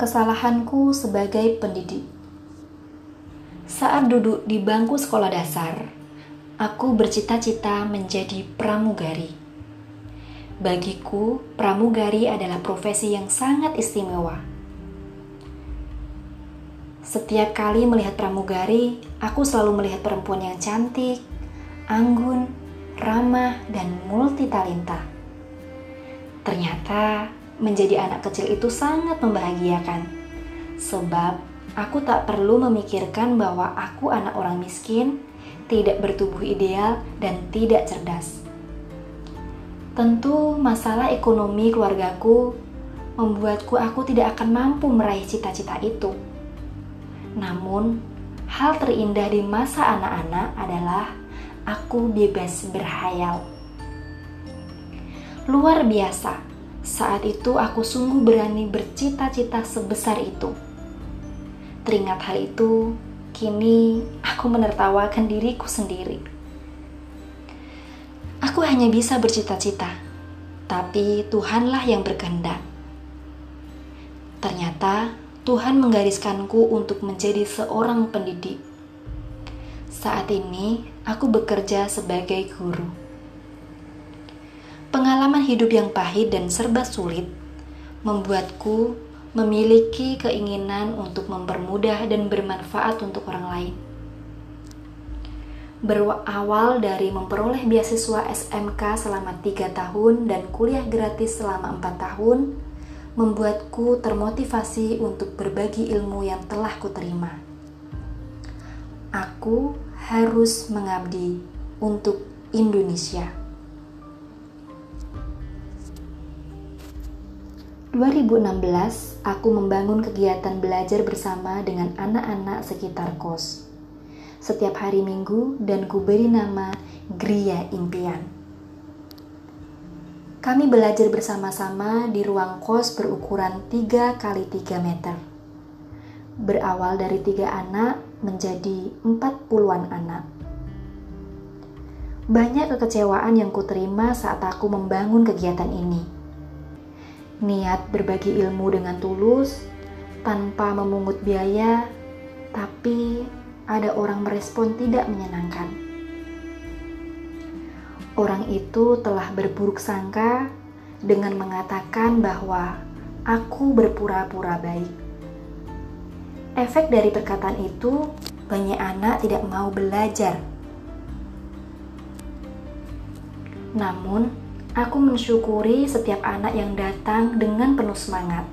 Kesalahanku sebagai pendidik. Saat duduk di bangku sekolah dasar, aku bercita-cita menjadi pramugari. Bagiku, pramugari adalah profesi yang sangat istimewa. Setiap kali melihat pramugari, aku selalu melihat perempuan yang cantik, anggun, ramah, dan multitalenta. Ternyata menjadi anak kecil itu sangat membahagiakan, sebab aku tak perlu memikirkan bahwa aku anak orang miskin, tidak bertubuh ideal, dan tidak cerdas. Tentu, masalah ekonomi keluargaku membuatku aku tidak akan mampu meraih cita-cita itu. Namun, hal terindah di masa anak-anak adalah aku bebas berhayal. Luar biasa saat itu aku sungguh berani bercita-cita sebesar itu. Teringat hal itu, kini aku menertawakan diriku sendiri. Aku hanya bisa bercita-cita, tapi Tuhanlah yang berkehendak. Ternyata Tuhan menggariskanku untuk menjadi seorang pendidik. Saat ini, aku bekerja sebagai guru. Pengalaman hidup yang pahit dan serba sulit membuatku memiliki keinginan untuk mempermudah dan bermanfaat untuk orang lain. Berawal dari memperoleh beasiswa SMK selama tiga tahun dan kuliah gratis selama empat tahun, membuatku termotivasi untuk berbagi ilmu yang telah kuterima. Aku harus mengabdi untuk Indonesia. 2016, aku membangun kegiatan belajar bersama dengan anak-anak sekitar kos. Setiap hari Minggu dan kuberi nama Gria Impian. Kami belajar bersama-sama di ruang kos berukuran 3 kali 3 meter. Berawal dari tiga anak menjadi 40-an anak. Banyak kekecewaan yang kuterima saat aku membangun kegiatan ini niat berbagi ilmu dengan tulus tanpa memungut biaya, tapi ada orang merespon tidak menyenangkan. Orang itu telah berburuk sangka dengan mengatakan bahwa aku berpura-pura baik. Efek dari perkataan itu, banyak anak tidak mau belajar. Namun, Aku mensyukuri setiap anak yang datang dengan penuh semangat.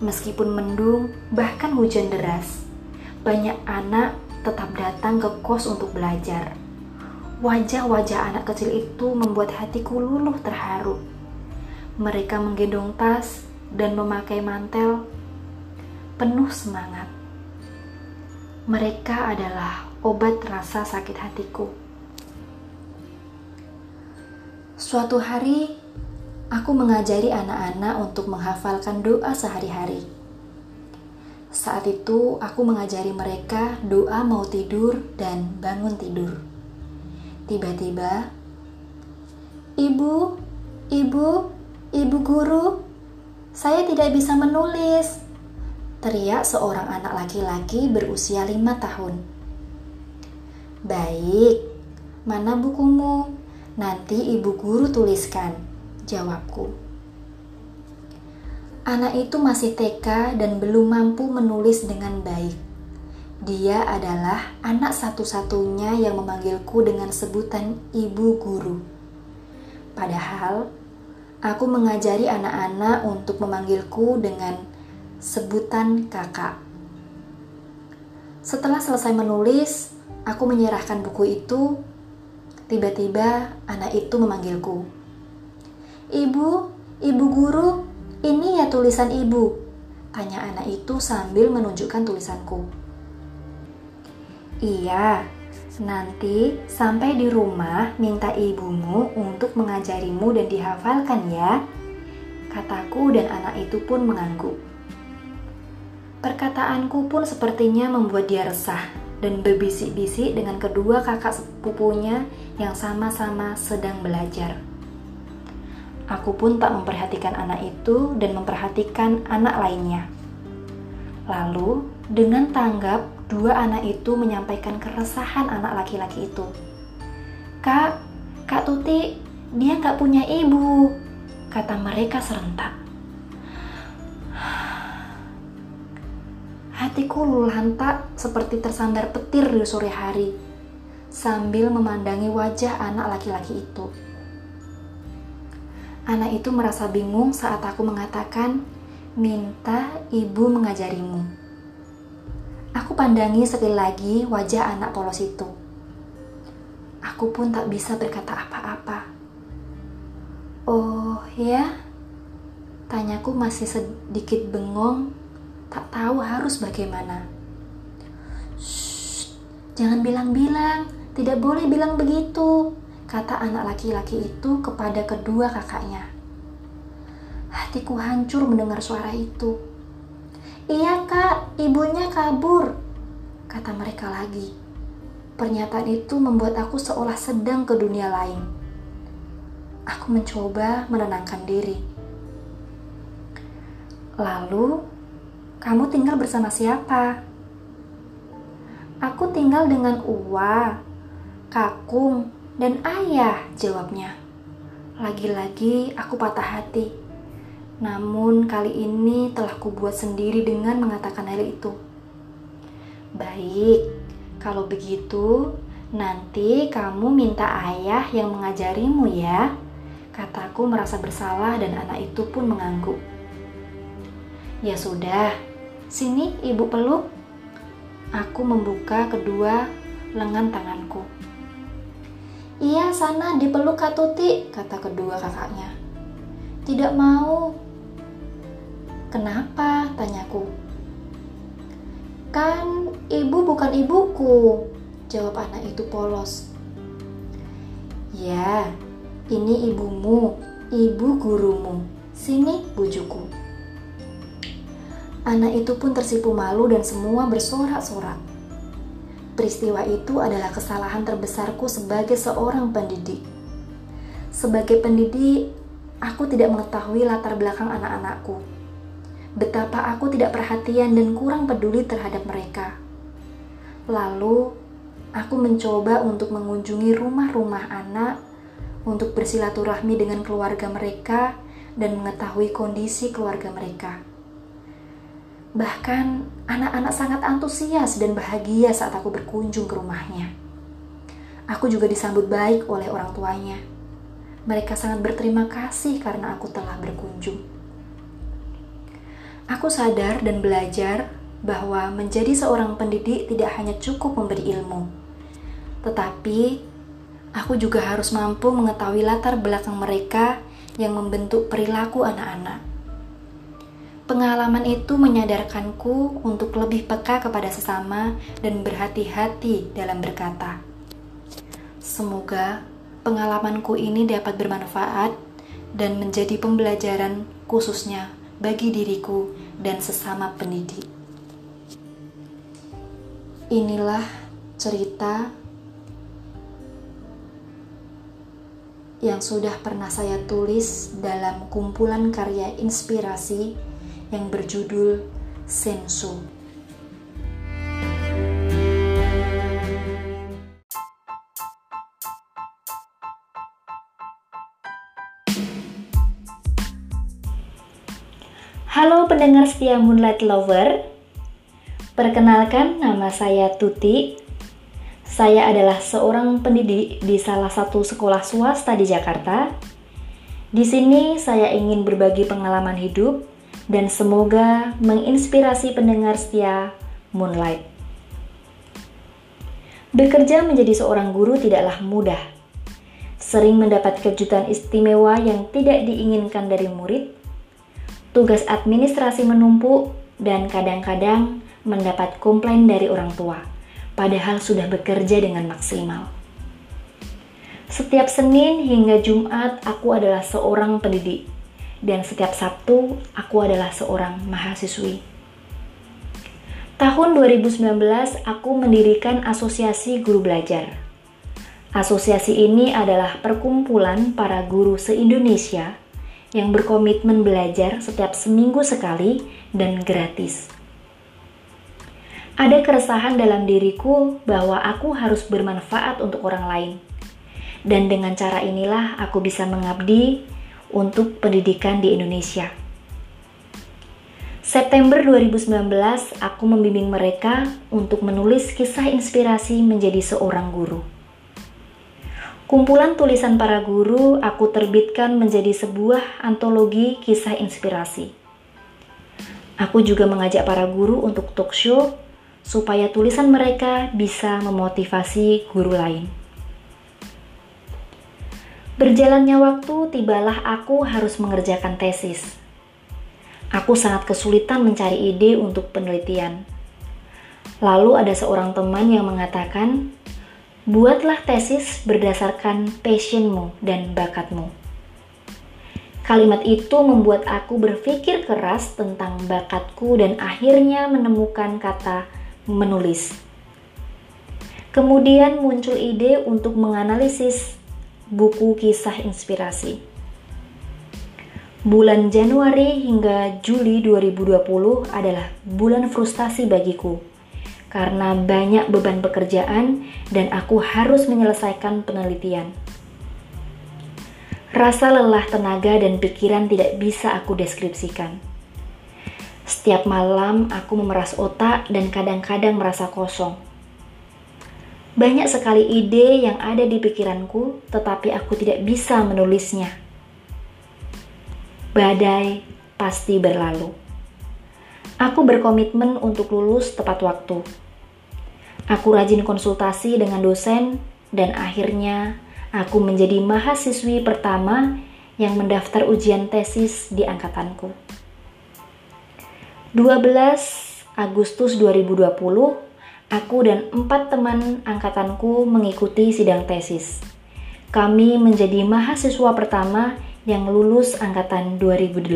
Meskipun mendung, bahkan hujan deras, banyak anak tetap datang ke kos untuk belajar. Wajah-wajah anak kecil itu membuat hatiku luluh terharu. Mereka menggendong tas dan memakai mantel penuh semangat. Mereka adalah obat rasa sakit hatiku. Suatu hari, aku mengajari anak-anak untuk menghafalkan doa sehari-hari. Saat itu, aku mengajari mereka doa mau tidur dan bangun tidur. Tiba-tiba, "Ibu, ibu, ibu guru, saya tidak bisa menulis." Teriak seorang anak laki-laki berusia lima tahun. Baik, mana bukumu? Nanti ibu guru tuliskan, jawabku. Anak itu masih TK dan belum mampu menulis dengan baik. Dia adalah anak satu-satunya yang memanggilku dengan sebutan ibu guru. Padahal, aku mengajari anak-anak untuk memanggilku dengan sebutan kakak. Setelah selesai menulis, aku menyerahkan buku itu Tiba-tiba anak itu memanggilku. Ibu, ibu guru, ini ya tulisan ibu. Tanya anak itu sambil menunjukkan tulisanku. Iya, nanti sampai di rumah minta ibumu untuk mengajarimu dan dihafalkan ya. Kataku dan anak itu pun mengangguk. Perkataanku pun sepertinya membuat dia resah dan berbisik-bisik dengan kedua kakak sepupunya yang sama-sama sedang belajar. Aku pun tak memperhatikan anak itu dan memperhatikan anak lainnya. Lalu, dengan tanggap, dua anak itu menyampaikan keresahan anak laki-laki itu. Kak, Kak Tuti, dia nggak punya ibu, kata mereka serentak. Hatiku luluhantak seperti tersandar petir di sore hari, sambil memandangi wajah anak laki-laki itu. Anak itu merasa bingung saat aku mengatakan, minta ibu mengajarimu. Aku pandangi sekali lagi wajah anak polos itu. Aku pun tak bisa berkata apa-apa. Oh ya? Tanyaku masih sedikit bengong tak tahu harus bagaimana. Shh, jangan bilang-bilang, tidak boleh bilang begitu, kata anak laki-laki itu kepada kedua kakaknya. Hatiku hancur mendengar suara itu. Iya kak, ibunya kabur, kata mereka lagi. Pernyataan itu membuat aku seolah sedang ke dunia lain. Aku mencoba menenangkan diri. Lalu kamu tinggal bersama siapa? Aku tinggal dengan Uwa, Kakung, dan Ayah, jawabnya. Lagi-lagi aku patah hati. Namun kali ini telah kubuat sendiri dengan mengatakan hal itu. Baik, kalau begitu nanti kamu minta ayah yang mengajarimu ya. Kataku merasa bersalah dan anak itu pun mengangguk. Ya sudah, Sini ibu peluk. Aku membuka kedua lengan tanganku. Iya sana dipeluk Kak Tuti, kata kedua kakaknya. Tidak mau. Kenapa? Tanyaku. Kan ibu bukan ibuku, jawab anak itu polos. Ya, ini ibumu, ibu gurumu. Sini bujuku. Anak itu pun tersipu malu dan semua bersorak-sorak. Peristiwa itu adalah kesalahan terbesarku sebagai seorang pendidik. Sebagai pendidik, aku tidak mengetahui latar belakang anak-anakku. Betapa aku tidak perhatian dan kurang peduli terhadap mereka. Lalu, aku mencoba untuk mengunjungi rumah-rumah anak, untuk bersilaturahmi dengan keluarga mereka, dan mengetahui kondisi keluarga mereka. Bahkan anak-anak sangat antusias dan bahagia saat aku berkunjung ke rumahnya. Aku juga disambut baik oleh orang tuanya. Mereka sangat berterima kasih karena aku telah berkunjung. Aku sadar dan belajar bahwa menjadi seorang pendidik tidak hanya cukup memberi ilmu, tetapi aku juga harus mampu mengetahui latar belakang mereka yang membentuk perilaku anak-anak. Pengalaman itu menyadarkanku untuk lebih peka kepada sesama dan berhati-hati dalam berkata. Semoga pengalamanku ini dapat bermanfaat dan menjadi pembelajaran khususnya bagi diriku dan sesama pendidik. Inilah cerita yang sudah pernah saya tulis dalam kumpulan karya inspirasi yang berjudul Senso. Halo pendengar setia Moonlight Lover. Perkenalkan nama saya Tuti. Saya adalah seorang pendidik di salah satu sekolah swasta di Jakarta. Di sini saya ingin berbagi pengalaman hidup dan semoga menginspirasi pendengar setia Moonlight. Bekerja menjadi seorang guru tidaklah mudah. Sering mendapat kejutan istimewa yang tidak diinginkan dari murid, tugas administrasi menumpuk, dan kadang-kadang mendapat komplain dari orang tua, padahal sudah bekerja dengan maksimal. Setiap Senin hingga Jumat, aku adalah seorang pendidik dan setiap Sabtu aku adalah seorang mahasiswi. Tahun 2019 aku mendirikan Asosiasi Guru Belajar. Asosiasi ini adalah perkumpulan para guru se-Indonesia yang berkomitmen belajar setiap seminggu sekali dan gratis. Ada keresahan dalam diriku bahwa aku harus bermanfaat untuk orang lain. Dan dengan cara inilah aku bisa mengabdi untuk pendidikan di Indonesia. September 2019, aku membimbing mereka untuk menulis kisah inspirasi menjadi seorang guru. Kumpulan tulisan para guru aku terbitkan menjadi sebuah antologi kisah inspirasi. Aku juga mengajak para guru untuk talk show supaya tulisan mereka bisa memotivasi guru lain. Berjalannya waktu, tibalah aku harus mengerjakan tesis. Aku sangat kesulitan mencari ide untuk penelitian. Lalu ada seorang teman yang mengatakan, Buatlah tesis berdasarkan passionmu dan bakatmu. Kalimat itu membuat aku berpikir keras tentang bakatku dan akhirnya menemukan kata menulis. Kemudian muncul ide untuk menganalisis buku kisah inspirasi. Bulan Januari hingga Juli 2020 adalah bulan frustasi bagiku karena banyak beban pekerjaan dan aku harus menyelesaikan penelitian. Rasa lelah tenaga dan pikiran tidak bisa aku deskripsikan. Setiap malam aku memeras otak dan kadang-kadang merasa kosong. Banyak sekali ide yang ada di pikiranku, tetapi aku tidak bisa menulisnya. Badai pasti berlalu. Aku berkomitmen untuk lulus tepat waktu. Aku rajin konsultasi dengan dosen dan akhirnya aku menjadi mahasiswi pertama yang mendaftar ujian tesis di angkatanku. 12 Agustus 2020, aku dan empat teman angkatanku mengikuti sidang tesis. Kami menjadi mahasiswa pertama yang lulus angkatan 2018.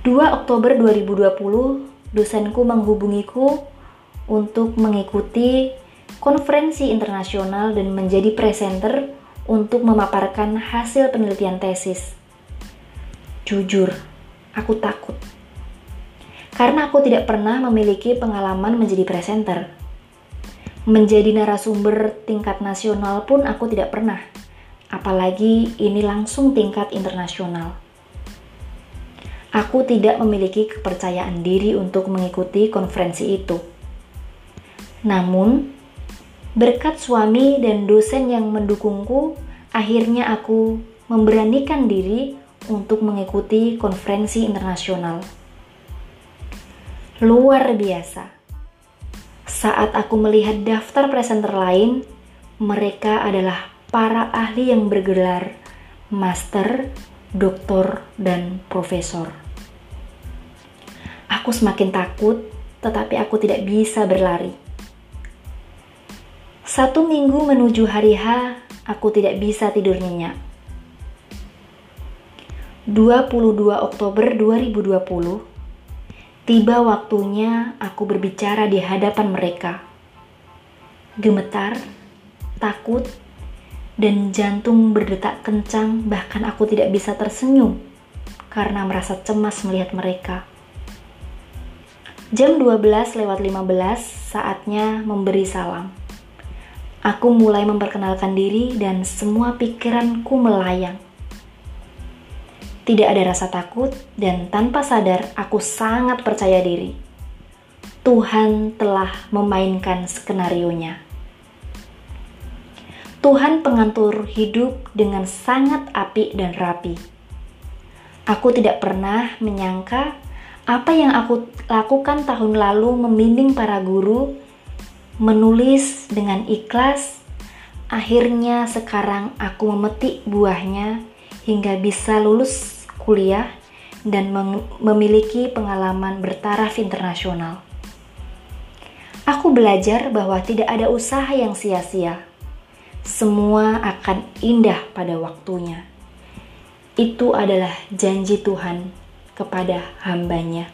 2 Oktober 2020, dosenku menghubungiku untuk mengikuti konferensi internasional dan menjadi presenter untuk memaparkan hasil penelitian tesis. Jujur, aku takut. Karena aku tidak pernah memiliki pengalaman menjadi presenter. Menjadi narasumber tingkat nasional pun aku tidak pernah. Apalagi ini langsung tingkat internasional. Aku tidak memiliki kepercayaan diri untuk mengikuti konferensi itu. Namun, berkat suami dan dosen yang mendukungku, akhirnya aku memberanikan diri untuk mengikuti konferensi internasional. Luar biasa. Saat aku melihat daftar presenter lain, mereka adalah para ahli yang bergelar master, doktor, dan profesor. Aku semakin takut, tetapi aku tidak bisa berlari. Satu minggu menuju hari H, aku tidak bisa tidur nyenyak. 22 Oktober 2020, tiba waktunya aku berbicara di hadapan mereka. Gemetar, takut, dan jantung berdetak kencang, bahkan aku tidak bisa tersenyum karena merasa cemas melihat mereka. Jam 12 lewat 15 saatnya memberi salam. Aku mulai memperkenalkan diri dan semua pikiranku melayang. Tidak ada rasa takut dan tanpa sadar aku sangat percaya diri. Tuhan telah memainkan skenario-nya. Tuhan pengatur hidup dengan sangat api dan rapi. Aku tidak pernah menyangka apa yang aku lakukan tahun lalu membimbing para guru, menulis dengan ikhlas, akhirnya sekarang aku memetik buahnya hingga bisa lulus kuliah dan memiliki pengalaman bertaraf internasional. Aku belajar bahwa tidak ada usaha yang sia-sia semua akan indah pada waktunya. Itu adalah janji Tuhan kepada hambanya.